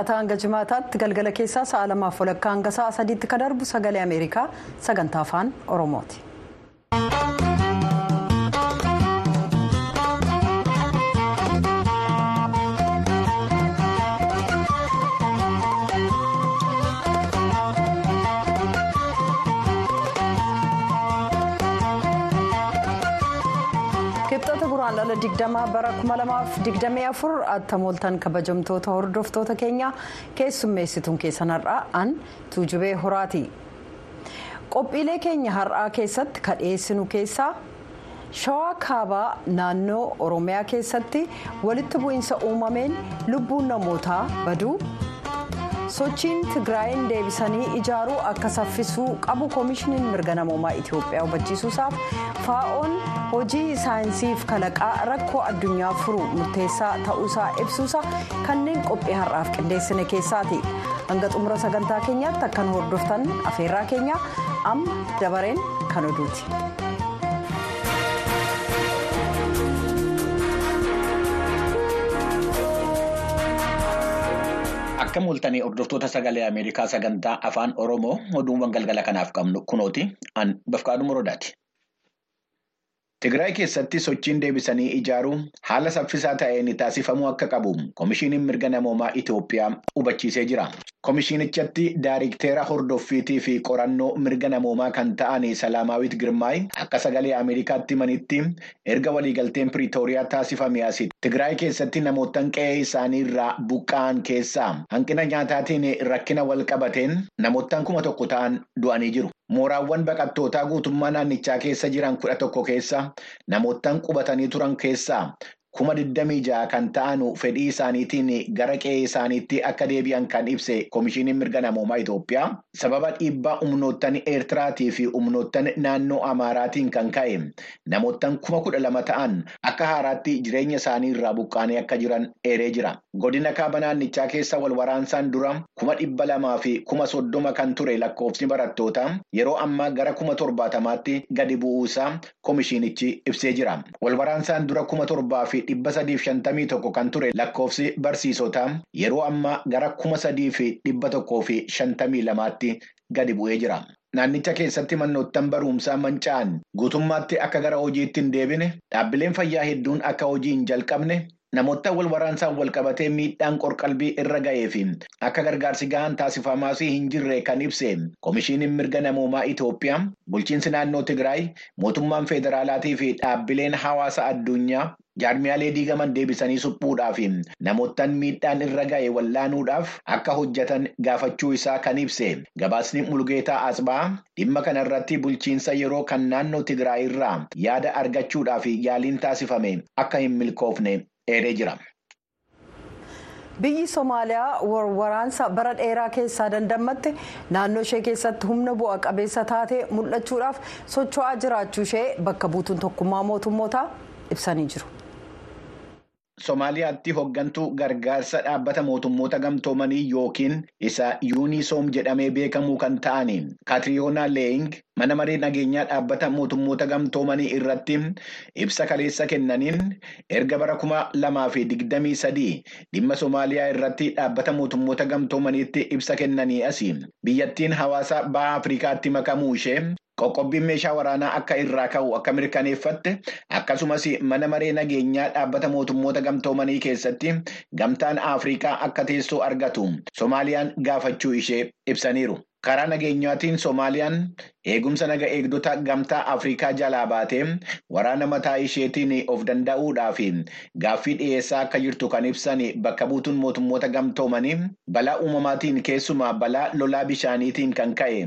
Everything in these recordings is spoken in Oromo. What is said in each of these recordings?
wixataa hanga jimaataatti galgala keessaa sa'a lamaaf walakkaa hanga sa'a sadiitti kan darbu sagalee ameerikaa sagantaa afaan oromooti. Guraandhala digdamaa bara 2024 attamooltan kabajamtoota hordoftoota keenya keessummeessituun keessan har'aa an tuujubee horaati qophiilee keenya har'aa keessatti kan dhiyeessinu keessaa shawaa kaabaa naannoo oromiyaa keessatti walitti bu'iinsa uumameen lubbuun namootaa baduu sochiin tigraayin deebisanii ijaaruu akka saffisuu qabu koomishiniin mirga namoomaa itiyoophiyaa hubachiisuusaaf faa'oon hojii saayinsiif kalaqaa rakkoo addunyaa furuu murteessaa ta'uusaa ibsuusa kanneen qophii har'aaf qindeessine keessaati hanga xumura sagantaa keenyaatti akkan hordoftan afeerraa keenya amma dabareen kan oduuti. Akka mul'atanii hordoftoota sagalee Ameerikaa sagantaa afaan Oromoo oduuwwan galgala kanaaf qabnu kunooti an bafqaadhu morodaati. Tigraay keessatti sochiin deebisanii ijaaruu haala saffisaa ta'een taasifamuu akka qabu koomishiniin mirga namoomaa Itoophiyaa hubachiisee jira. Koomishinichatti daayirikteera hordoffiitii fi qorannoo mirga namoomaa kan ta'an Salaamaawit Girmaay akka sagalee Ameerikaatti himanitti erga waliigalteen Piriitooriyaa taasifame asii Tigraay keessatti namoottan qe'ee isaanii irraa buqqa'an keessaa hanqina nyaataatiin rakkina wal qabateen namoottan kuma tokko ta'an du'anii jiru. Mooraawwan baqattootaa guutummaa naannichaa keessa jiran kudha tokko keessa namoottan qubatanii turan keessaa kuma digdamii ja'a kan ta'an fedhii isaaniitiin gara qe'ee isaaniitti akka deebi'an kan ibse koomishiniin mirga namoomaa Itoophiyaa sababa dhiibbaa humnoottan Eertiraatii fi humnoottan naannoo Amaaraatiin kan ka'e namoottan kuma kudha lama ta'an akka haaraatti jireenya isaanii irraa buqqaanii akka jiran eeree jira. Godina kaaba naannichaa keessa wal waraansaan dura kuma dhibba lamaa fi kuma soddoma kan ture lakkoofsi barattootaa yeroo ammaa gara kuma torbaatamaatti gadi bu'uusaa koomishinichi ibsee jira. Wal waraansaan dura kuma torbaa fi dhibba sadii fi shantamii tokko kan ture lakkoofsi barsiisotaa yeroo ammaa gara kuma sadii fi dhibba tokkoo fi shantamii lamaatti gadi bu'ee jira. Naannicha keessatti manoottan barumsaa manca'an guutummaatti akka gara hojiitti hin deebine dhaabbileen fayyaa hedduun akka hojii hin jalqabne. Namoota wal waraansaan wal qabatee miidhaan qorqalbii irra ga'ee fi akka gargaarsi gahaan taasifamaas hin jirre kan ibse koomishiniin mirga namoomaa Itoophiyaa bulchiinsi naannoo Tigraay mootummaan federaalaatii fi dhaabbileen hawaasa addunyaa jaarmiyaalee diigaman deebisanii suphuudhaa fi namoottan miidhaan irra ga'e wallaanuudhaaf akka hojjetan gaafachuu isaa kan ibse gabaasni mulgeetaa asbaa dhimma kanarratti bulchiinsa yeroo kan naannoo Tigraay irraa yaada argachuudhaaf yaaliin taasifame akka hin milkoofne. biyyi somaaliyaa waraansa bara dheeraa keessaa dandamatte naannoo ishee keessatti humna bu'a qabeessa taatee mul'achuudhaaf socho'aa jiraachuu ishee bakka buutuun tokkummaa mootummootaa ibsanii jiru. Somaaliyaatti hoggantuu gargaarsa dhaabbata mootummoota gamtoomanii yookiin isa yuunisoom jedhamee beekamuu kan ta'an kaatiriyoonaa leeying mana maree nageenyaa dhaabbata mootummoota gamtoomanii irratti ibsa kaleessa kennaniin erga bara kuma lamaa fi digdamii sadii dhimma Somaaliyaa irratti dhaabbata mootummoota gamtoomaniitti ibsa kennanii asii biyyattiin hawaasa baha Afrikaatti makamuu ishee. Qoqqobbiin meeshaa waraanaa akka irraa ka'u akka mirkaneeffatte akkasumas mana maree nageenyaa dhaabbata mootummoota gamtoomanii keessatti gamtaan Afrikaa akka teessoo argatu Somaaliyaan gaafachuu ishee ibsaniiru. Karaa nageenyaatiin Somaaliyaan eegumsa naga eegdota gamtaa Afrikaa jalaa baatee waraana mataa isheetiin of danda'uudhaaf gaaffii dhiyeessaa akka jirtu kan ibsan bakka buutuun mootummoota gamtoomanii balaa uumamaatiin keessumaa balaa lolaa bishaaniitiin kan ka'e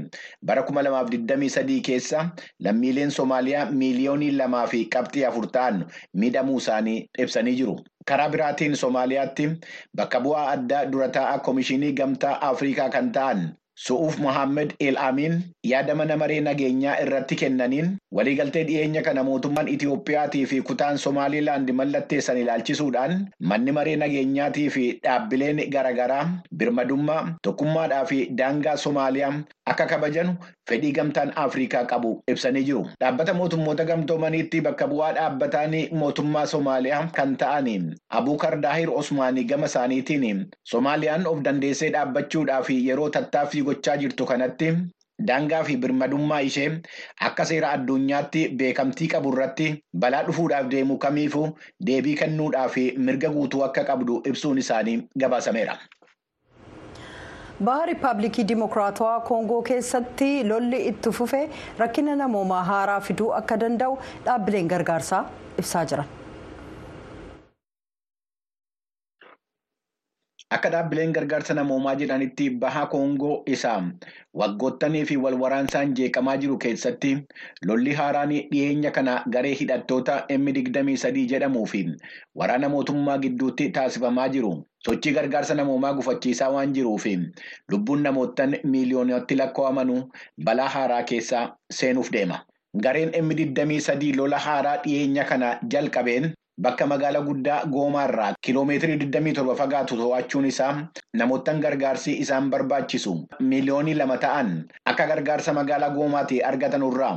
bara 2023 keessa lammiileen Somaaliyaa miiliyoonii lamaa fi qabxii afur ta'an miidhamuu isaanii ibsanii jiru. Karaa biraatiin Somaaliyaatti bakka bu'aa addaa dura taa'aa Koomishinii Gamtaa Afrikaa kan ta'an Su'uuf Mohaammed El Amin yaada mana maree nageenyaa irratti kennaniin waliigaltee dhiyeenya kana mootummaan Itiyoophiyaatii fi kutaan Somaaliilaand mallatteessan ilaalchisuudhaan manni maree nageenyaatii fi dhaabbileen garaagaraa birmadummaa tokkummaadhaa fi daangaa Somaaliyaa akka kabajanu fedhii gamtaan Afrikaa qabu ibsanii jiru. Dhaabbata mootummoota gamtoomaniitti bakka bu'aa dhaabbataan mootummaa Somaaliyaa kan ta'an Abuukar Daahir Osmaanii gama isaaniitiin Somaaliyaan of dandeessee dhaabbachuudhaaf yeroo tattaaffii gochaa jirtu kanatti daangaa fi birmadummaa ishee akka seera addunyaatti beekamtii qabu irratti balaa dhufuudhaaf deemu kamiifuu deebii kennuudhaaf mirga guutuu akka qabdu ibsuun isaanii gabaasameera. Baha riippaabilikii dimokiraatawaa koongoo keessatti lolli itti fufe rakkina namoomaa haaraa fiduu akka danda'u dhaabbileen gargaarsaa ibsaa jiran. Akka dhaabbileen gargaarsa namoomaa jedhanitti baha koongoo isaa waggoottanii fi wal waraansaan jeeqamaa jiru keessatti lolli haaraan dhiyeenya kana garee hidhattoota M23 jedhamuu fi waraana mootummaa gidduutti taasifamaa jiru. Sochii gargaarsa namoomaa gufachiisaa waan jiruuf lubbuun namootaan miiliyoonatti lakkaa'amanuu balaa haaraa keessa seenuuf deema. Gareen M23 lola haaraa dhiyeenya kana jalqabeen bakka magaalaa guddaa goomaarraa kiloomeetirii 27 fagaatu to'achuun isaa namootaan gargaarsi isaan barbaachisu miiliyoonii lama ta'an akka gargaarsa magaalaa goomaatii argatanurraa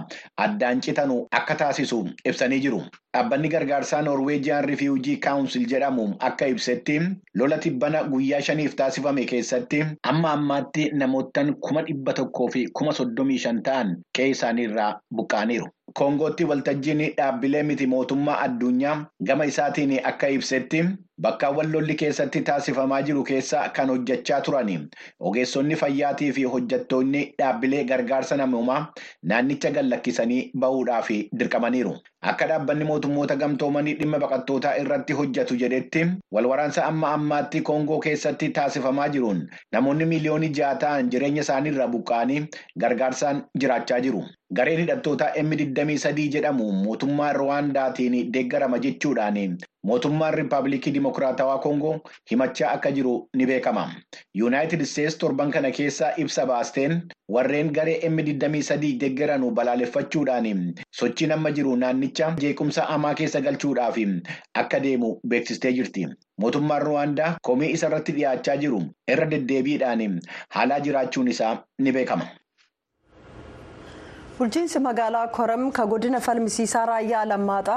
addaan citanu akka taasisu ibsanii jiru. Dhaabbanni gargaarsaa Noorweejiyaan Rifiwujii Kaawunsil jedhamu akka ibsetti lola tibbana guyyaa shaniif taasifame keessatti amma ammaatti namootaan kuma dhibba tokkoo fi kuma soddomii shan ta'an qe'ee isaaniirraa buqqa'aniiru. Koongootti waltajjiin dhaabbilee miti mootummaa addunyaa gama isaatiin akka ibsetti bakkaawwan lolli keessatti taasifamaa jiru keessa kan hojjechaa turan ogeessonni fayyaatii fi hojjettoonni dhaabbilee gargaarsa namoomaa naannicha gallakkisanii bahuudhaaf dirqamaniiru. Akka dhaabbanni mootummoota gamtoomanii dhimma baqattootaa irratti hojjetu jedhetti walwaraansa amma ammaatti koongoo keessatti taasifamaa jiruun namoonni miiliyoonii ja'a ta'an jireenya isaaniirraa buqqa'anii gargaarsaan jiraachaa jiru. Gareen hidhattoota M23 jedhamu mootummaa Rwaandaatiin deeggarama jechuudhaan mootummaan Riippaabilikii Dimokiraatawaa Koongoo himachaa akka jiru ni beekama. Yuunaayitid Isteetsi torban kana keessa ibsa baasteen warreen garee M23 deeggaran balaaleffachuudhaan sochiin amma jiru naannicha jeequmsa hamaa keessa galchuudhaaf akka deemu beeksistee jirti. Mootummaan Rwaandaa komii isa irratti dhiyaachaa jiru irra deddeebiidhaan haalaa jiraachuun isaa ni beekama. Bulchiinsi magaalaa koram ka godina falmisiisaa raayyaa lammaaxaa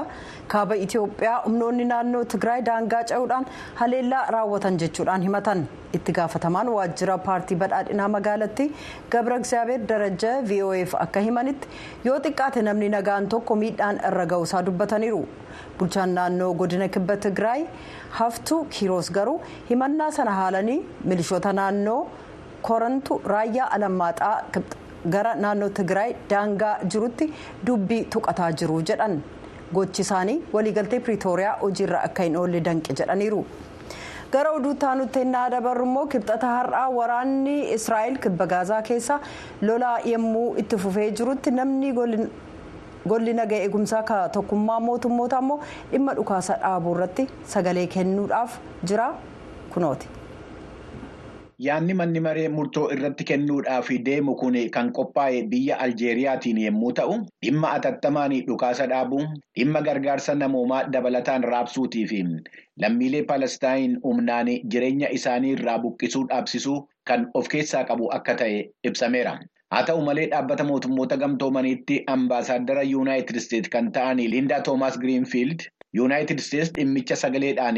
kaaba itiyoophiyaa humnoonni naannoo tigraay daangaa ce'uudhaan haleellaa raawwatan jechuudhaan himatan. Itti gaafatamaan waajjira paartii badhaadhinaa magaalatti gabra egzaabeer daraja vof akka himanitti yoo xiqqaate namni nagaan tokko miidhaan irra ga'uusaa dubbataniiru. Bulchaan naannoo godina kibba tigraay haftuu kiiroos garuu himannaa sana haalanii milishoota naannoo korantu raayyaa alammaaxaa gara naannoo tigraay daangaa jirutti dubbii tuqataa jiru jedhan gochi isaanii waliigaltee piriitooriyaa hojiirra akka hin oolle danqe jedhaniiru. gara oduu taanutti innaa dabarru immoo kibxata har'aa waraanni israa'el kibba gaazaa keessa lolaa yommuu itti fufee jirutti namni golli nagaa eegumsaa tokkummaa mootummoota immoo dhimma dhukaasa dhaabuu irratti sagalee kennuudhaaf jira kunooti. Yaanni manni maree murtoo irratti kennuudhaaf deemu kun kan qophaa'e biyya Aljeeriyaatiin yommuu ta'u, dhimma atattamaan dhukaasa dhaabuu, dhimma gargaarsa namoomaa dabalataan raabsuutii fi lammiilee Palestaayin humnaan jireenya isaanii irraa buqqisuu dhaabsisuu kan of keessaa qabu akka ta'e ibsameera. Haa ta'u malee dhaabbata mootummoota gamtoomaniitti ambaasaaddara Yuunaayitid Isteetsi kan ta'an Liindaa Toomaas Giriinfiild. Yuunaayitid Isteetsi dhimmicha sagaleedhaan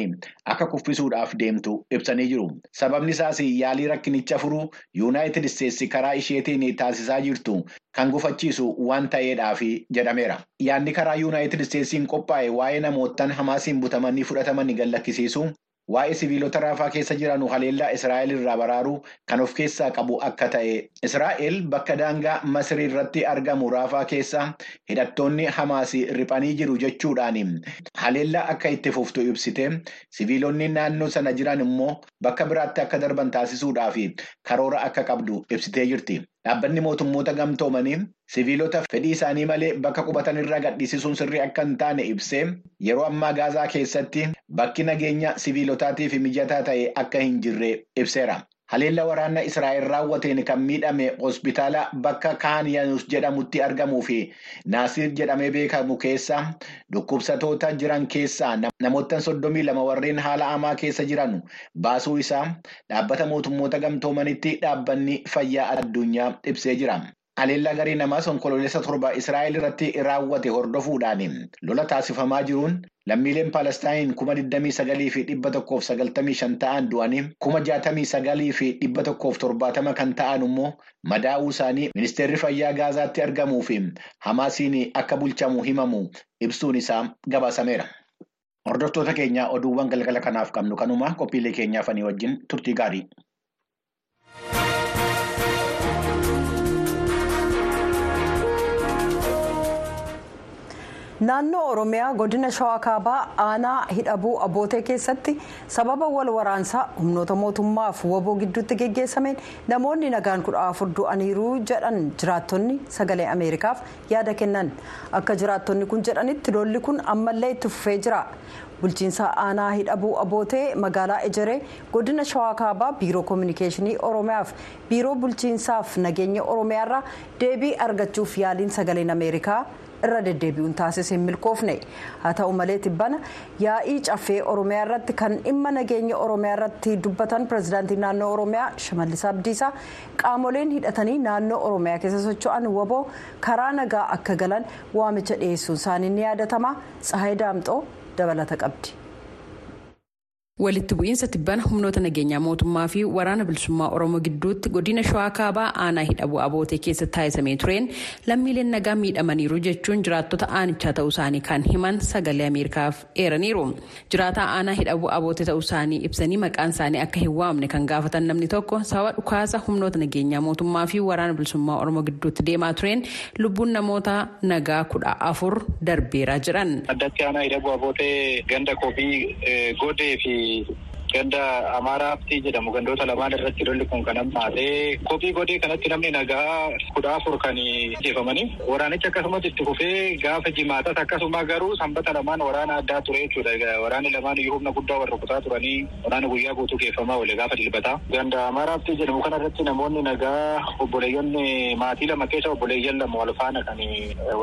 akka kuffisuudhaaf deemtu ibsanii jiru. Sababni isaas yaalii rakkinicha furuu Yuunaayitid Isteetsi karaa isheetiin taasisaa jirtu kan gufachiisu waan ta'eedhaaf jedhameera. Yaadni karaa Yuunaayitid Isteetsiin qophaa'e waa'ee namootaan Hamaasiin butamanii fudhatamanii gallakkisiisu. Waa'ee siviilota raafaa keessa jiran haleellaa Israa'el irraa baraaruu kan of keessaa qabu akka ta'e. Israa'el bakka daangaa Masrii irratti argamu raafaa keessa hidhattoonni Hamaasii riphanii jiru jechuudhaan haleellaa akka itti fuftu ibsite siviilonni naannoo sana jiran immoo bakka biraatti akka darban taasisuudhaaf karoora akka qabdu ibsitee jirti. Dhaabbanni mootummoota gamtoomanii siviilota fedhii isaanii malee bakka qubatan irraa gadhiisisuun sirrii akka hin taane ibsee yeroo ammaa gaazaa keessatti bakki nageenya siviilotaatiif mijataa ta'e akka hin jirre ibseera. Haleella waraana Israa'el raawwateen kan miidhame hospitaala bakka Kaaniyaanuus jedhamutti argamuu fi Naasir jedhamee beekamu keessa dhukkubsatoota jiran keessaa namoota soddomii lama warreen haala hamaa keessa jiran baasuu isaa dhaabbata mootummoota gamtoomanitti dhaabbanni fayyaa addunyaa ibsee jira. Haleellaa garii namaa onkoloolessa torba Israa'el irratti raawwate hordofuudhaan lola taasifamaa jiruun lammiileen Paalestaayin kuma 29 fi dhibba tokkoof 95 ta'an du'anii kuma 69 fi dhibba tokkoof 70 kan ta'an immoo madaa'uu isaanii ministeerri fayyaa Gaazaatti argamuu fi Hamaasiin akka bulchamu himamu ibsuun isaa gabaasameera. Hordoftoota keenya oduuwwan galgala kanaaf qabnu kanuma qophiilee keenyaaf ani wajjin turtii gaarii. Naannoo oromiyaa godina shawaa kaabaa aanaa hidhabuu abootee keessatti sababa wal waraansaa humnoota mootummaaf waboo gidduutti geggeessameen namoonni nagaan kudha afur du'aniiru jedhan jiraattonni sagalee ameerikaaf yaada kennan akka jiraattonni kun jedhanitti lolli kun ammallee itti fufee jira. bulchiinsa aanaa hidhabuu abootee magaalaa ejeree godina shawaa kaabaa biiroo koominikeeshinii oromiyaaf biiroo bulchiinsaaf nageenya oromiyaarraa deebii argachuuf yaaliin sagaleen ameerikaa irra deddeebi'uun taasise hin milkoofne haa ta'u malee tibbana yaa'ii caffee oromiyaa irratti kan dhimma nageenya oromiyaa irratti dubbatan pirezidaantii naannoo oromiyaa shimallis abdiisaa qaamoleen hidhatanii naannoo oromiyaa keessa socho'an waboo karaa nagaa akka galan waamicha dhiyeessuun isaanii ni yaadatama tsahayi daamxoo dabalata qabdi. Walitti bu'iinsa tibbana humnoota nageenyaa mootummaa fi waraana bilisummaa oromoo gidduutti godina shawaa kaabaa aanaa hidhabuu abootee keessatti taasisamee tureen lammiileen nagaa miidhamaniiru jechuun jiraattota aanichaa ta'uu isaanii kan himan sagalee ameerikaaf eeraniiru jiraataa aanaa hidhabuu abootee ta'uu isaanii ibsanii maqaan isaanii akka hin waamne kan gaafatan namni tokko sababa dhukaasa humnoota nageenyaa mootummaa fi waraana bilisummaa oromoo gidduutti deemaa tureen lubbuun namoota nagaa kudha afur darbeera jiran. Abootee ganda amaaraa haftii jedhamu gandoota lamaan irratti lolli kun kan hammaatee kophii godee kanatti namni nagaa kudha afur kan jeefamanii waraanichi akkasumas itti fufee gaafa jimaatas akkasuma garuu sanbata lamaan waraana addaa ture jechuudha waraanni lamaan iyyuu humna guddaa warra kutaa turanii waraana guyyaa guutuu geeffamaa oole gaafa dilbataa ganda amaaraa haftii jedhamu kana irratti namoonni nagaa obboleeyyan maatii lama keessa obboleeyyan lama wal faana kan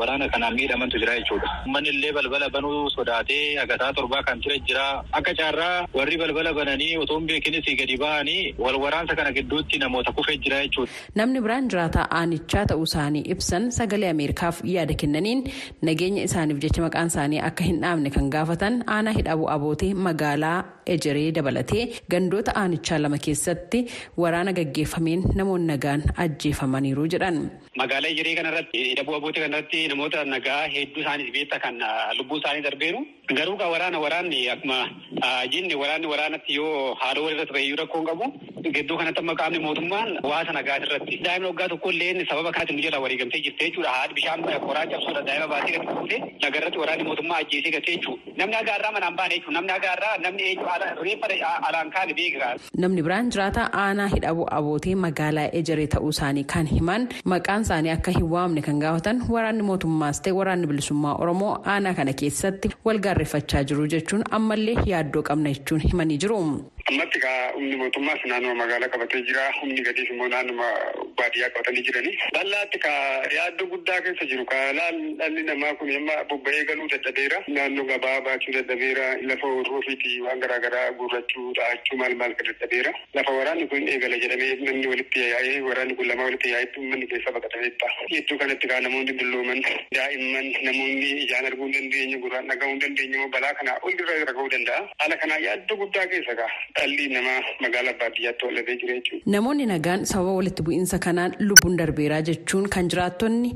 waraana kanaan miidhamantu jira jechuudha. Uummanni illee balbala banuu sodaatee agataa torbaa kan ture jira akka caarraa warri balbala bananii otoo hin beekinis gadi ba'anii wal waraansa kana gidduutti namoota kufee jira jechuudha. Namni biraan jiraataa aanichaa ta'uu isaanii ibsan sagalee Ameerikaaf yaada kennaniin nageenya isaaniif jecha maqaan isaanii akka hin dhaamne kan gaafatan aanaa hidhabuu abootee magaalaa ejeree dabalatee gandoota aanichaa lama keessatti waraana gaggeeffameen namoonni nagaan ajjeefamaniiru jedhan. Magaalaa ejeree kanarratti hidhabuu abootee kanarratti namoota nagaa hedduu isaaniif beekta kan lubbuu isaanii darbeeru garuu kan waraana waraanni akkuma jinni waraanni waraanatti yoo haala walirratti ta'e rakkoon qabu gidduu kanatti amma qaamni mootummaan waasa nagaa irratti daa'imni waggaa tokko illee sababa kanatti nu jala waliigamtee jirti jechuudha haadhi bishaan qoraa cabsuudha daa'ima baasee gadi fuutee nagarratti waraanni mootummaa ajjeesee gatee jechuudha namni agaarraa manaan baane jechuudha namni agaarraa namni eenyu reeffa alaan kaane beekaa. Namni biraan jiraataa aanaa hidhabuu abootee magaalaa ejeree ta'uu isaanii kan himan maqaan isaanii akka hin waamne kan gaafatan waraanni mootummaas ta'e waraanni bilisummaa oromoo aanaa kana keessatti wal gaarreeffachaa jiru jechuun ammallee yaaddoo qabna jechuun himanii jiru. Ammatti kaa humni mootummaas naannoo magaalaa qabatee jira. Humni gadiis immoo naannoo baadiyyaa qabatanii jirani. Bal'aatti kaa yaaddoo guddaa keessa jiru. Dhalli namaa kun amma bobba'ee galuu dadhabeera. Naannoo gabaa baachuu dadhabeera. Lafa horoofiiti waan garaa garaa guurrachuu dhahachuu maal maal kan dadhabeera. Lafa waraanni kun eegala jedhamee namni walitti yaa'ee waraanni kun lama walitti yaa'etti uummanni keessa baqatameetta. Hedduu kanatti kaa namoonni dullooman daa'imman namoonni ijaan arguu hin dandeenye gurraan dhaga'uu hin dandeenye balaa kanaa ol irra dhaga'uu danda'a. Haala kanaa yaaddoo guddaa keessa kaa. Dhalli namaa magaalaa baadiyyaatti oollatee jira jechuudha. Namoonni nagaan sababa walitti bu'iinsa kanaan lubbuun darbeeraa jechuun kan jiraattonni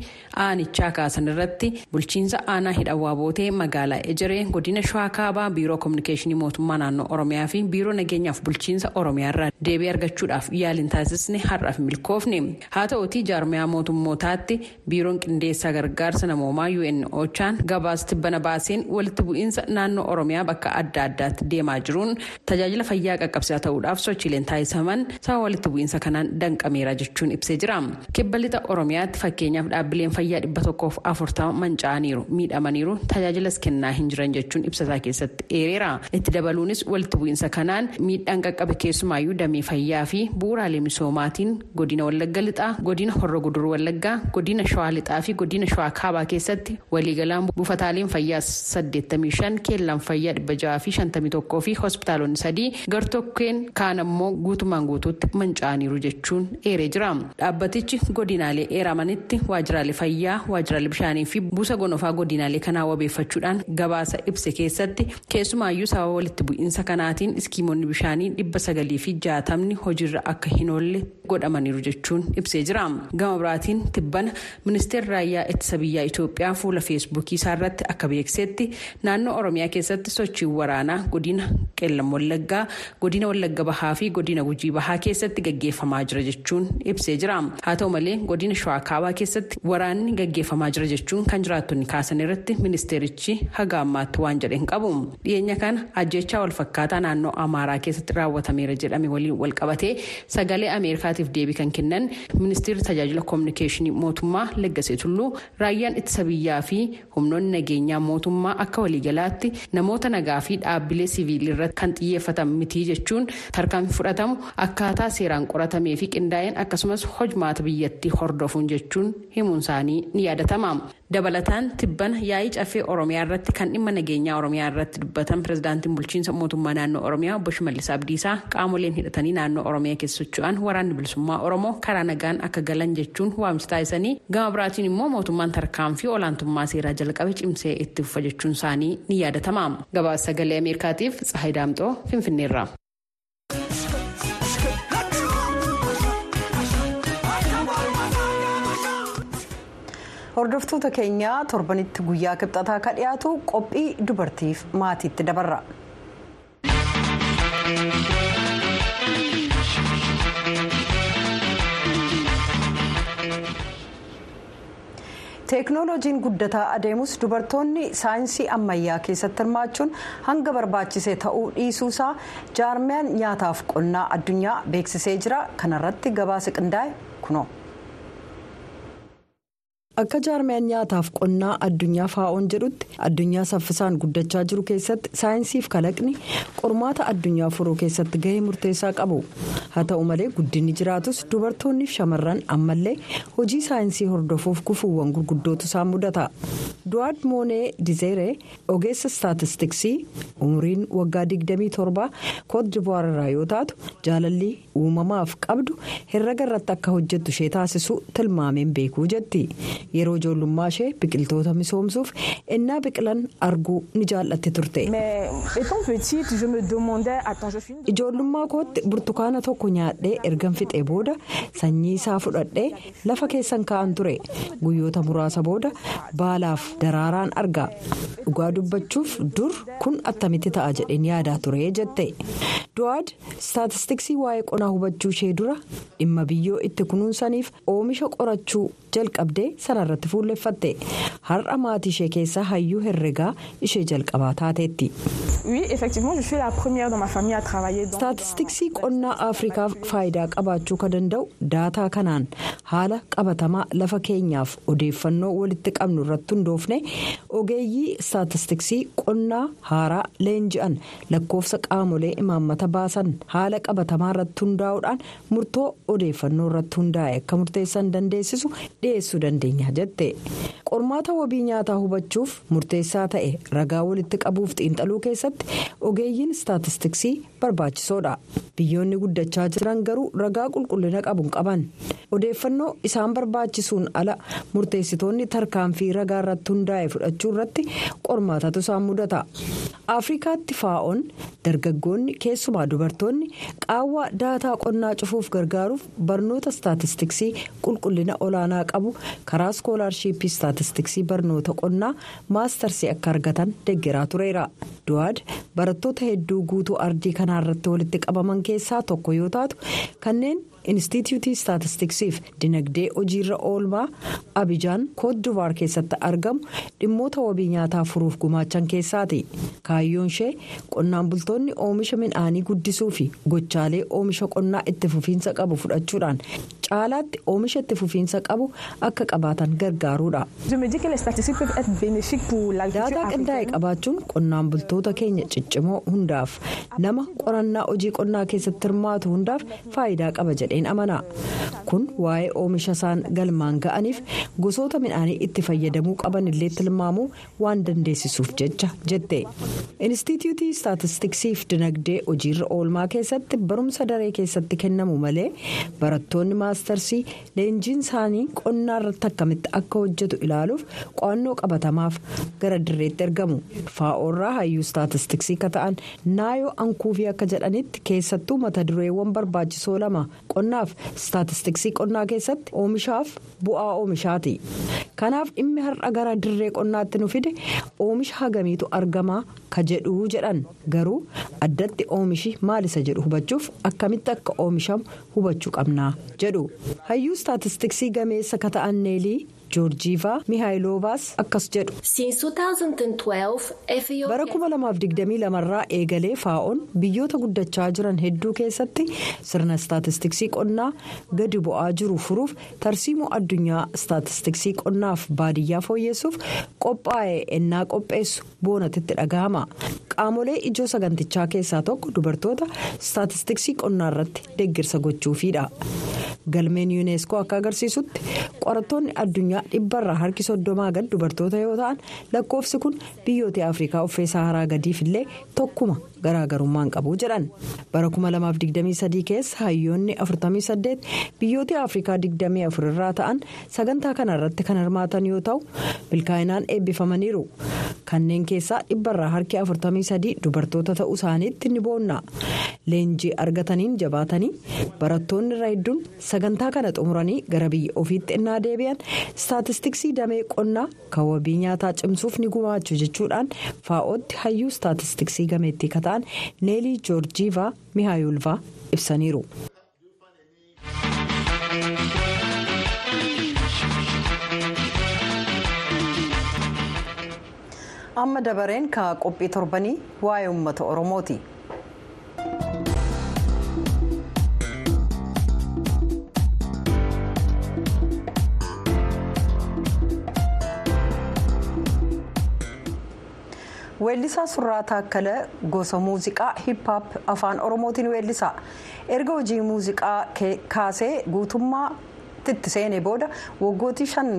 aanichaa kaasan irratti bulchiinsa aanaa hidhawaa abootee magaalaa ejeree godina shawaa kaabaa biiroo koominikeeshinii mootummaa naannoo oromiyaa fi biiroo nageenyaaf bulchiinsa oromiyaa irraa deebii argachuudhaaf yaaliin taasisne har'aaf milkoofne haa ta'uutii jaarmiyaa mootummootaatti biiroon qindeessaa gargaarsa namoomaa un ochaan gabaasti bana baaseen walitti bu'iinsa naannoo oromiyaa bakka adda addaatti deemaa jiruun tajaajila fayyaa fayyaa qaqqabsiisaa ta'uudhaaf sochiileen taasisaman sababa walitti bu'iinsa kanaan danqameera jechuun ibsee jira. Kibba lixa oromiyaatti fakkeenyaaf dhaabbileen fayyaa dhibba tokkoof afurtama manca'aniiru miidhamaniiru tajaajilas kennaa hin jiran jechuun ibsasaa keessatti eereera itti dabaluunis walitti bu'iinsa kanaan miidhaan qaqqabe keessumaayyuu damee fayyaa fi bu'uuraalee misoomaatiin godina wallagga lixaa godina horra guduruu wallaggaa godina shawaa lixaa fi godina shawaa kaabaa keessatti waliigalaan buufataaleen fayyaa saddeettamii shan keellaan fayyaa dhibba jaha fi shantamii tokkoo fi hospitaalonni sadii gartokkeen kaan ammoo guutumaan guutuutti manca'aniiru jechuun eeree jira dhaabbatichi godinaalee eeramanitti waajjiraalee fayyaa waajjiraalee bishaanii fi buusa gonofaa godinaalee kanaa wabeeffachuudhaan gabaasa ibse keessatti keessumaayyuu sababa walitti bu'iinsa kanaatiin iskiimonni bishaanii dhibba sagalii fi jaatamni hojiirra akka hin oolle godhamaniiru jechuun ibsee jira gama biraatiin tibbana ministeerri raayyaa ittisa biyyaa itoophiyaa fuula feesbuukii isaarratti akka beeksetti naannoo oromiyaa keessatti sochiin waraanaa godina qeellam wallaggaa godina wallagga bahaa fi godina gujii bahaa keessatti gaggeeffamaa jira jechuun ibsee jira haa ta'u malee godina shawaa kaabaa keessatti waraanni gaggeeffamaa jira jechuun kan jiraattonni kaasan irratti ministeerichi haga ammaatti waan jedhe hin qabu dhiyeenya kana ajjechaa walfakkaataa naannoo amaaraa keessatti raawwatameera jedhame waliin walqabatee sagalee ameerikaatiif deebii kan kennan ministeerri tajaajila koominikeeshinii mootummaa leggasee tulluu raayyaan ittisa biyyaa fi humnoonni nageenyaa mootummaa akka waliigalaatti namoota nagaa fi dhaabbilee siviilii irratti kan xiyyeeffatan mitii jechuun tarkaanfii fudhatamu akkaataa seeraan qoratamee fi qindaa'een akkasumas hojmaata biyyattii hordofuun jechuun himuun isaanii ni yaadatama. dabalataan tibbana yaa'ii caffee oromiyaa irratti kan dhimma nageenyaa oromiyaa irratti dubbatan pirezidaantiin bulchiinsa mootummaa naannoo oromiyaa obbo Shimallis Abdiisaa qaamoleen hidhatanii naannoo oromiyaa keessa socho'an waraanni bilisummaa oromoo karaa nagaan akka galan jechuun waamicha taasisanii gama biraatiin immoo mootummaan tarkaanfii olaantummaa seeraa jalqabe cimsee itti fufa jechuun isaanii ni yaadatama gabaasa sagalee ameerikaatiif tsahayi daamxoo finfinneerra. Hordoftoota keenyaa torbanitti guyyaa kibxataa ka dhiyaatu qophii dubartiif maatiitti dabarra. teeknooloojiin guddataa adeemus dubartoonni saayinsii ammayyaa keessatti hirmaachuun hanga barbaachisee ta'uu dhiisuusaa jaarmiyaan nyaataaf qonnaa addunyaa beeksisee jira kanarratti gabaasa qindaa'e kunoo. Akka jaarmiyaan nyaataaf qonnaa addunyaa faa'oon jedhutti addunyaa saffisaan guddachaa jiru keessatti saayinsiif kalaqni qormaata addunyaa furuu keessatti gahee murteessaa qabu haa ta'u malee guddinni jiraatus dubartoonniif shamarran ammallee hojii saayinsii hordofuuf gufuuwwan gurguddootu isaan mudata du'aad moonee dizeeree ogeessa istaatistiksii umriin waggaa 27 koodivuwaar irraa yoo taatu jaalallii uumamaaf qabdu herrega irratti akka hojjettu ishee taasisu tilmaameen beekuu jetti. Yeroo ijoollummaa ishee biqiltoota misoomsuuf ennaa biqilan arguu ni jaallatti turte. ijoollummaa kootti burtukaana tokko nyaadhee ergan fixee booda sanyii isaa fudhadhee lafa keessan kaa'an ture guyyoota muraasa booda baalaaf daraaraan arga dhugaa dubbachuuf dur kun attamitti ta'a jedheen yaadaa ture jette du'aad istaatistiksii waa'ee qonnaa hubachuu ishee dura dhimma biyyoo itti kunuunsaniif oomisha qorachuu jalqabdee sanarratti fuulleffatte har'a maatii ishee keessaa hayyuu herregaa ishee jalqabaa taateetti. istaatistiksii qonnaa afrikaaf faayidaa qabaachuu kan danda'u daataa kanaan haala qabatamaa lafa keenyaaf odeeffannoo walitti qabnu irratti hundoofne ogeeyyii istaatistiksii qonnaa haaraa leenji'an lakkoofsa qaamolee imaammata baasan haala qabatamaa irratti hundaa'uudhaan murtoo odeeffannoo irratti hundaa'e akka murteessan dandeessisu dhiyeessuu dandeenya jette. Qormaata wabii nyaataa hubachuuf murteessaa ta'e ragaa walitti qabuuf xiinxaluu keessatti ogeeyyiin istaatistiksii barbaachisoodha biyyoonni guddachaa jiran garuu ragaa qulqullina qabu qaban. Odeeffannoo isaan barbaachisuun ala murteessitoonni tarkaanfii ragaa irratti hundaa'e fudhachuu irratti qormaatatu isaan mudata. Afrikaatti faa'oon dargaggoonni keessumaa dubartoonni qaawwa daataa qonnaa cufuuf gargaaruuf barnoota istaatistiksii qulqullina olaanaa qabu karaa iskoolaarshiippii istaatistiksii barnoota qonnaa maastarsii akka argatan deeggaraa tureera. Du'aad barattoota hedduu guutuu ardii kanaa irratti walitti qabaman keessaa tokko yoo taatu kanneen Inistituutii Staatistiksiif dinagdee hojiirra oolmaa Abijaan Koodivaar keessatti argamu dhimmoota wabii nyaataa furuuf gumaachan keessaati. Kaayyoon ishee qonnaan bultoonni oomisha midhaanii guddisuu fi gochaalee oomisha qonnaa itti fufiinsa qabu fudhachuudhaan caalaatti oomisha itti fufiinsa qabu akka qabaatan gargaaruudha. Daataa qindaa'e qabaachuun qonnaan bultoota keenya ciccimoo hundaaf nama qorannaa hojii qonnaa keessatti hirmaatu hundaaf faayidaa qaba jedheen amana. Kun waa'ee oomisha isaan galmaan ga'aniif gosoota midhaanii itti fayyadamuu qaban illee tilmaamuu waan dandeessisuuf jecha jette. Inistituutii Staatistiksiif dinagdee hojiirra oolmaa keessatti barumsa daree keessatti kennamu malee barattoonni maastarsii leenjiin isaanii qonnaa irratti akkamitti akka hojjetu ilaaluuf qo'annoo qabatamaaf gara dirreetti ergamu. Faa'oorraa hayyuu staatistiksii akka ta'an naayoo ankuufii akka jedhanitti keessattuu mata dureewwan barbaachisoo lama qonnaaf staatistiksii qonnaa keessatti oomishaaf bu'aa oomishaati. Kanaaf dhimmi har'a gara dirree qonnaatti nu fide oomisha hagamiitu argamaa ka jedhuu jedhan garuu addatti oomishi maal isa jedhu hubachuuf akkamitti akka oomishamu hubachuu qabnaa jedhu hayyuu staatistiksii gameessa ka ta'an neelii. Joorjiivaa mihaayilovaas akkas jedhu. bara 2022 irraa eegalee faa'oon biyyoota guddachaa jiran hedduu keessatti sirna staatistiksii qonnaa gadi bu'aa jiru furuuf tarsiimoo addunyaa staatistiksii qonnaaf baadiyyaa fooyyessuuf qophaa'e ennaa qopheessu boonatitti dhagahama qaamolee ijoo sagantichaa keessaa tokko dubartoota staatistiksii qonnaa irratti deeggarsa gochuufiidha galmeen yuuneeskoo akka agarsiisutti qorattoonni addunyaa. Dhibbarraa harki soddomaa gad dubartoota yoo ta'an lakkoofsi kun biyyoota afrikaa uffee saharaa gadiif illee tokkuma garaagarummaan qabu jedhan. Bara 2023 keessa hayyoonni 48 biyyoota afrikaa 24 irraa ta'an sagantaa kana irratti kan hirmaatan yoo ta'u milkaa'inaan eebbifamaniiru. Kanneen keessaa dhibbarraa harki 43 dubartoota ta'uu isaaniitti ni boonna. Leenjii argataniin jabaatanii barattoonni irra hedduun sagantaa kana xumuranii gara biyya ofiitti innaa deebi'an. staatistiksii damee qonnaa kan wabii nyaataa cimsuuf ni gumaachu jechuudhaan faa'ootti hayyuu staatistiksii gameettii ka ta'an neelii joorjiivaa mihaayulvaa ibsaniiru. amma dabareen ka qophii torbanii waa'ee uummata oromooti. Weellisaa surraa taakkala gosa muuziqaa hippaap afaan oromootiin weellisa erga hojii muuziqaa kaasee guutummaa itti seenee booda waggootii shan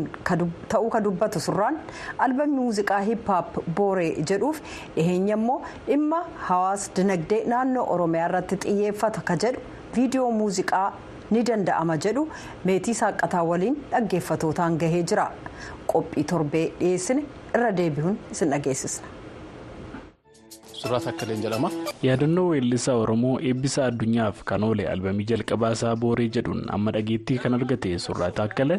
ta'uu ka dubbatu surraan albamni muuziqaa hippaap booree jedhuuf dhiheenya immoo dhimma hawaas dinagdee naannoo oromiyaa irratti xiyyeeffata ka jedhu viidiyoo muuziqaa ni danda'ama jedhu meetii saaqataa waliin dhaggeeffatootaan gahee jira qophii torbee dhiyeessine irra deebi'uun isin dhageessisna. Suuraa Taakkaleen jedhama. Yaadannoo weellisaa Oromoo eebbisa addunyaaf kan oole albamii jalqabaa isaa Booree jedhuun amma dhageettii kan argate Suuraa Taakkala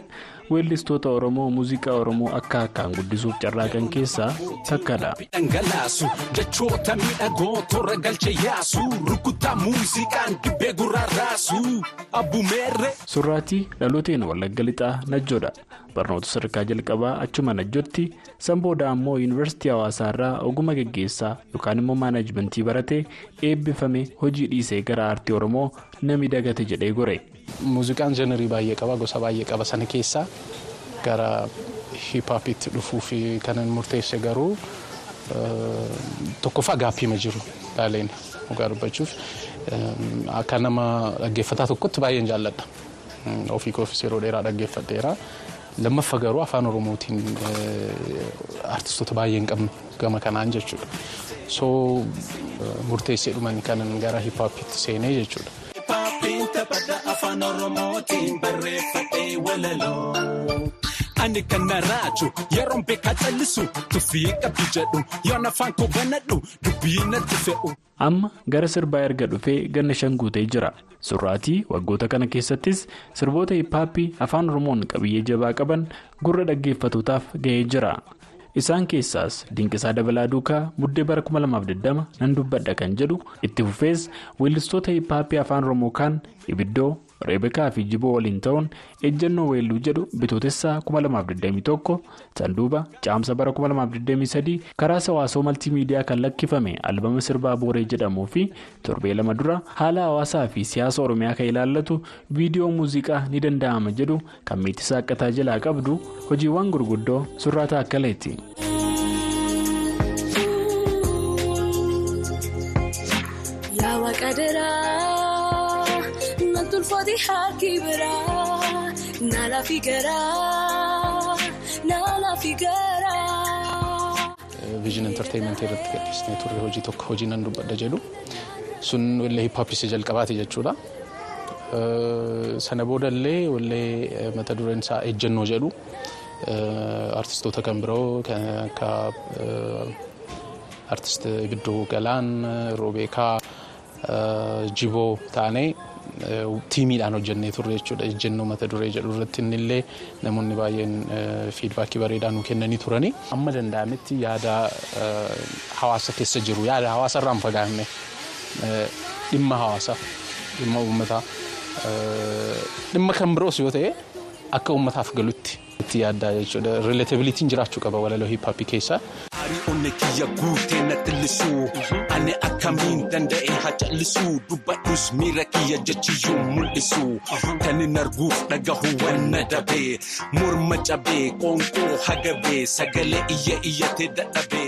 weellistoota Oromoo muuziqaa Oromoo akka akkaan guddisuuf carraaqan keessaa takkadha. Jechoota miidhagoo torra galche yaasu rukuttaa muuziqaan dibbee gurraaraasu abbumeerre. Surraatii dhalooteen Wallagga Lixaa Najjoodha. Barnoota sadarkaa jalqabaa achuma Najjootti sanbooda ammoo yuunivarsiitii hawaasaa irraa oguma geggeessaa yookaan immoo maanajimentii baratee eebbifame hojii dhiisee gara aartii oromoo nami dagate jedhee gore. Muuziqaan jenerii baay'ee qaba gosa baay'ee qaba sana keessaa gara hiphaapitti dhufuuf kanan murteesse garuu tokkoffaa gaappiima jiru laaleen dhugaa dubbachuuf akka nama dhaggeeffataa tokkotti baay'een jaalladha. Ofii koofis yeroo dheeraa dhaggeeffadheera. Lammaffaa garuu afaan oromootiin artistoota baay'ee hin qabnu gama kanaan jechuudha. So murteessee dhuman kanan gara hiphaapitti seenee jechuudha. Hiphaapiin taphata afaan oromootiin barreeffadhee walaloo. Ani kana raaju yeroon beekaa callisu tuffii qabdu jedhu yoon afaan koo banadhu dubbii natti fe'u. Amma gara sirbaa erga dhufee ganna shan guutee jira. Surraatii waggoota kana keessattis sirboota hiphaappii afaan oromoon qabiyyee jabaa qaban gurra dhaggeeffatootaaf ga'ee jira. Isaan keessaas dinqisaa dabalaa duukaa muddee bara 2020 nan dubbadha kan jedhu itti fufees weellistoota hiphaappii afaan oromoo kaan ibiddoo reebekaa fi jiboo waliin ta'uun ejjennoo weelluu jedhu bitootessaa 2021 sanduuba caamsa bara 2023 karaa hawaasoo maltiimiidiyaa kan lakkifame albama sirbaa booree jedhamuu fi torbee lama dura haala hawaasaa fi siyaasa oromiyaa kan ilaallatu viidiyoo muuziqaa ni danda'ama jedhu kan meetisaa akkataa jalaa qabdu hojiiwwan gurguddoo surraa taakkaleeti. Tulfooti harki biraa naala garaa naala fi garaa. Viijin entertaaymentii irratti gadhiisnee turre hojii tokko hojii nan dubbadha jedhu sun wallee hiphaappii jalqabaati jechuudha. Sana boodallee wallee mata dureen isaa ejjennoo jedhu artistoota kan biroo kan akka artist Ibiddoo Galaan, Roobeekaa, Jiboo taanee. Tiimiidhaan hojjennee turre jechuudha ejjennoo mata duree jedhu irratti innillee namoonni baay'een fiidbaakii bareedaa nu kennanii turani. Amma danda'ametti yaada hawaasa keessa jiru yaada hawaasa irraan fagaanne dhimma hawaasaa dhimma uummataa dhimma kan biroos yoo ta'e akka uummataaf galutti itti yaaddaa jechuudha rileetabiliitiin jiraachuu qaba walaloo hiippaappii keessaa. Onni kiyya guutee na xillisuu ani akkamiin danda'e haa callisuu dubbadhus miira kiyya jechiyyuu mul'isu kan hin arguuf dhagahu wanna dabee morma cabee qoonqoo hagabee sagalee iyya iyyatee dadhabee.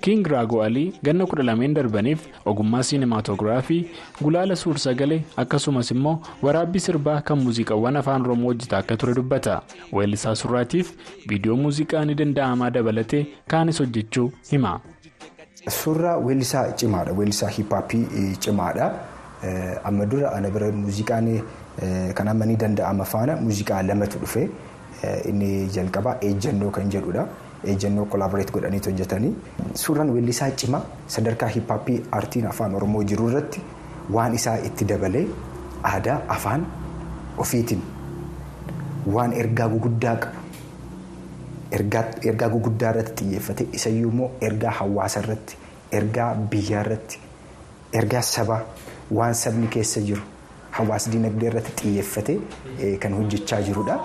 King Raago Alii ganna kudha lameen darbaniif ogummaa siinimaatoogiraafii gulaala suur-sagalee akkasumas immoo waraabbii sirbaa kan muuziqaawwan afaan oromoo hojjetaa akka ture dubbata. Weellisaa surraatiif viidiyoo muuziqaa ni danda'amaa dabalatee kaanis hojjechuu hima. Suuraa weellisaa cimaadha. Weellisaa hiippaappii cimaadha. Amma dura ana bira muuziqaan kan amma ni danda'ama faana muuziqaa lamatu dhufe inni jalqabaa ejjennoo kan jedhudha. Ejjennoo kolaaboreet godhanii hojjetanii suuraan weellisaa cimaa sadarkaa hiippaappii aartiin afaan oromoo jiru irratti waan isaa itti dabalee aadaa afaan ofiitiin waan ergaa guguddaa qabu ergaa guguddaa irratti xiyyeeffate isayyuu immoo ergaa hawaasa irratti ergaa biyyaa irratti ergaa sabaa waan sabni keessa jiru hawaas dinagdee irratti xiyyeeffate kan hojjechaa jirudha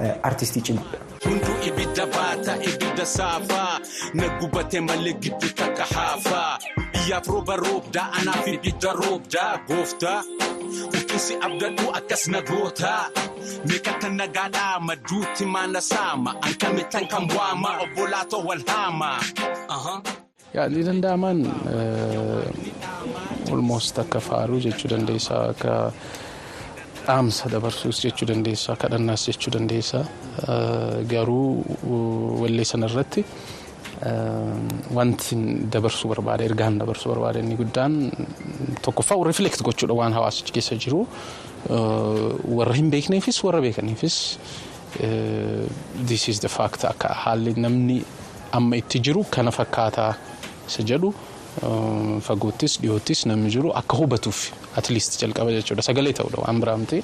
aartistii cimaadha. Hunduu ibidda baata ibidda saafaa na gubatee malee gidduu takka haafaa biyyaaf rooba roobdaa anaaf ibidda roobdaa gooftaa uffisi abdadhu akkas na gootaa meeqa kan nagaadhaa madduutti maana saama ankame tan kan waama obbolaatoo wal haama. Yaadni danda'aman olmost akka faaruu jechuu dandeessaa akka. Dhaamsa dabarsuus jechuu dandeessaa kadhannaas jechuu dandeessaa. Garuu wallee sanarratti wanti dabarsuu barbaade ergaan dabarsuu barbaade inni guddaan tokkoffaa rifleekt gochuudha waan hawaasichi keessa jiru. Warra hin beekneefis warra beekaniifis this is the fact akka haalli namni amma itti jiru kana fakkaataa isa jedhu fagoottis dhiyoottis namni jiru akka hubatuuf atliist jalqaba jechuudha sagalee ta'udha waan biraa miti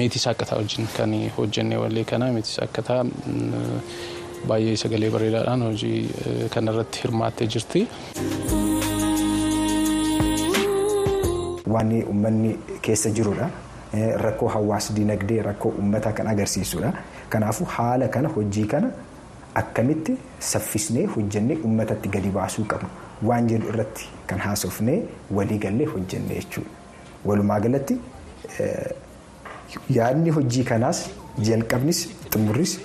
meetii saakkataa wajjin kan hojjenne wallee kana meetii saakkataa baay'ee sagalee bareedaadhaan hojii kanarratti hirmaattee jirti. Waan uummanni keessa jirudha. Rakkoo hawaas dinagdee rakkoo uummataa kan agarsiisudha. Kanaafuu haala kana hojii kana akkamitti saffisnee hojjennee uummatatti gadi baasuu qabnu waan jedhu irratti kan haasofnee walii gallee hojjenne jechuudha. Walumaa galatti yaadni hojii kanaas jalqabnis xumurris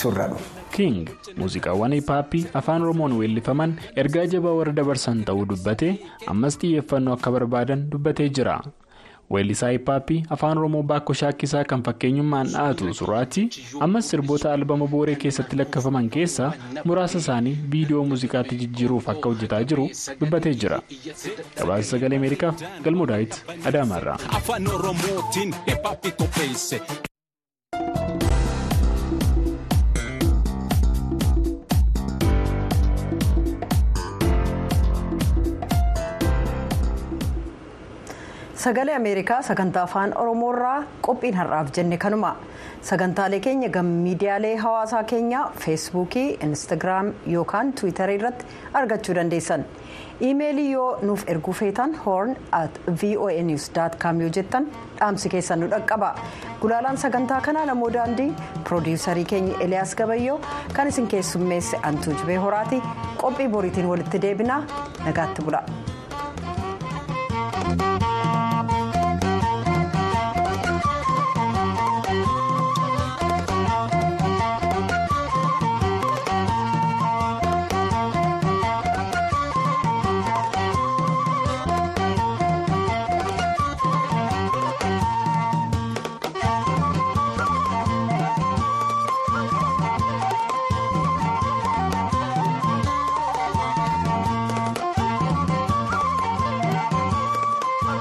surraadha. King muuziqaawwan hiippaappii afaan oromoon weellifaman ergaa jabaa warra dabarsan ta'uu dubbatee ammas xiyyeeffannoo akka barbaadan dubbatee jira. Weellisaa hiippaappii afaan oromoo baakko shaakkisaa kan fakkeenyummaan dha'atu suraatti ammas sirboota albama booree keessatti lakkafaman keessaa muraasa isaanii viidiyoo muuziqaatti jijjiiruuf akka hojjetaa jiru dubbatee jira. Gabaasa sagalee ameerikaaf galmoo daawit adaamaarraa. Sagalee ameerikaa sagantaa afaan oromoorraa qophiin har'aaf jenne kanuma. Sagantaalee keenya gama miidiyaalee hawaasaa keenyaa feesbuukii instaagiraam yookaan tiwiitarii irratti argachuu dandeessan. Iimeelii yoo nuuf erguu feetan hoorn at voanews com yoo jettan dhaamsi keessan nu dhaqqaba. Gulaalaan sagantaa kanaa namoo daandii piroodiisarii keenya eliyaas gabayyoo kan isin keessummeesse antuu jibee horaati. Qophii boriitiin walitti deebinaa nagaatti bula.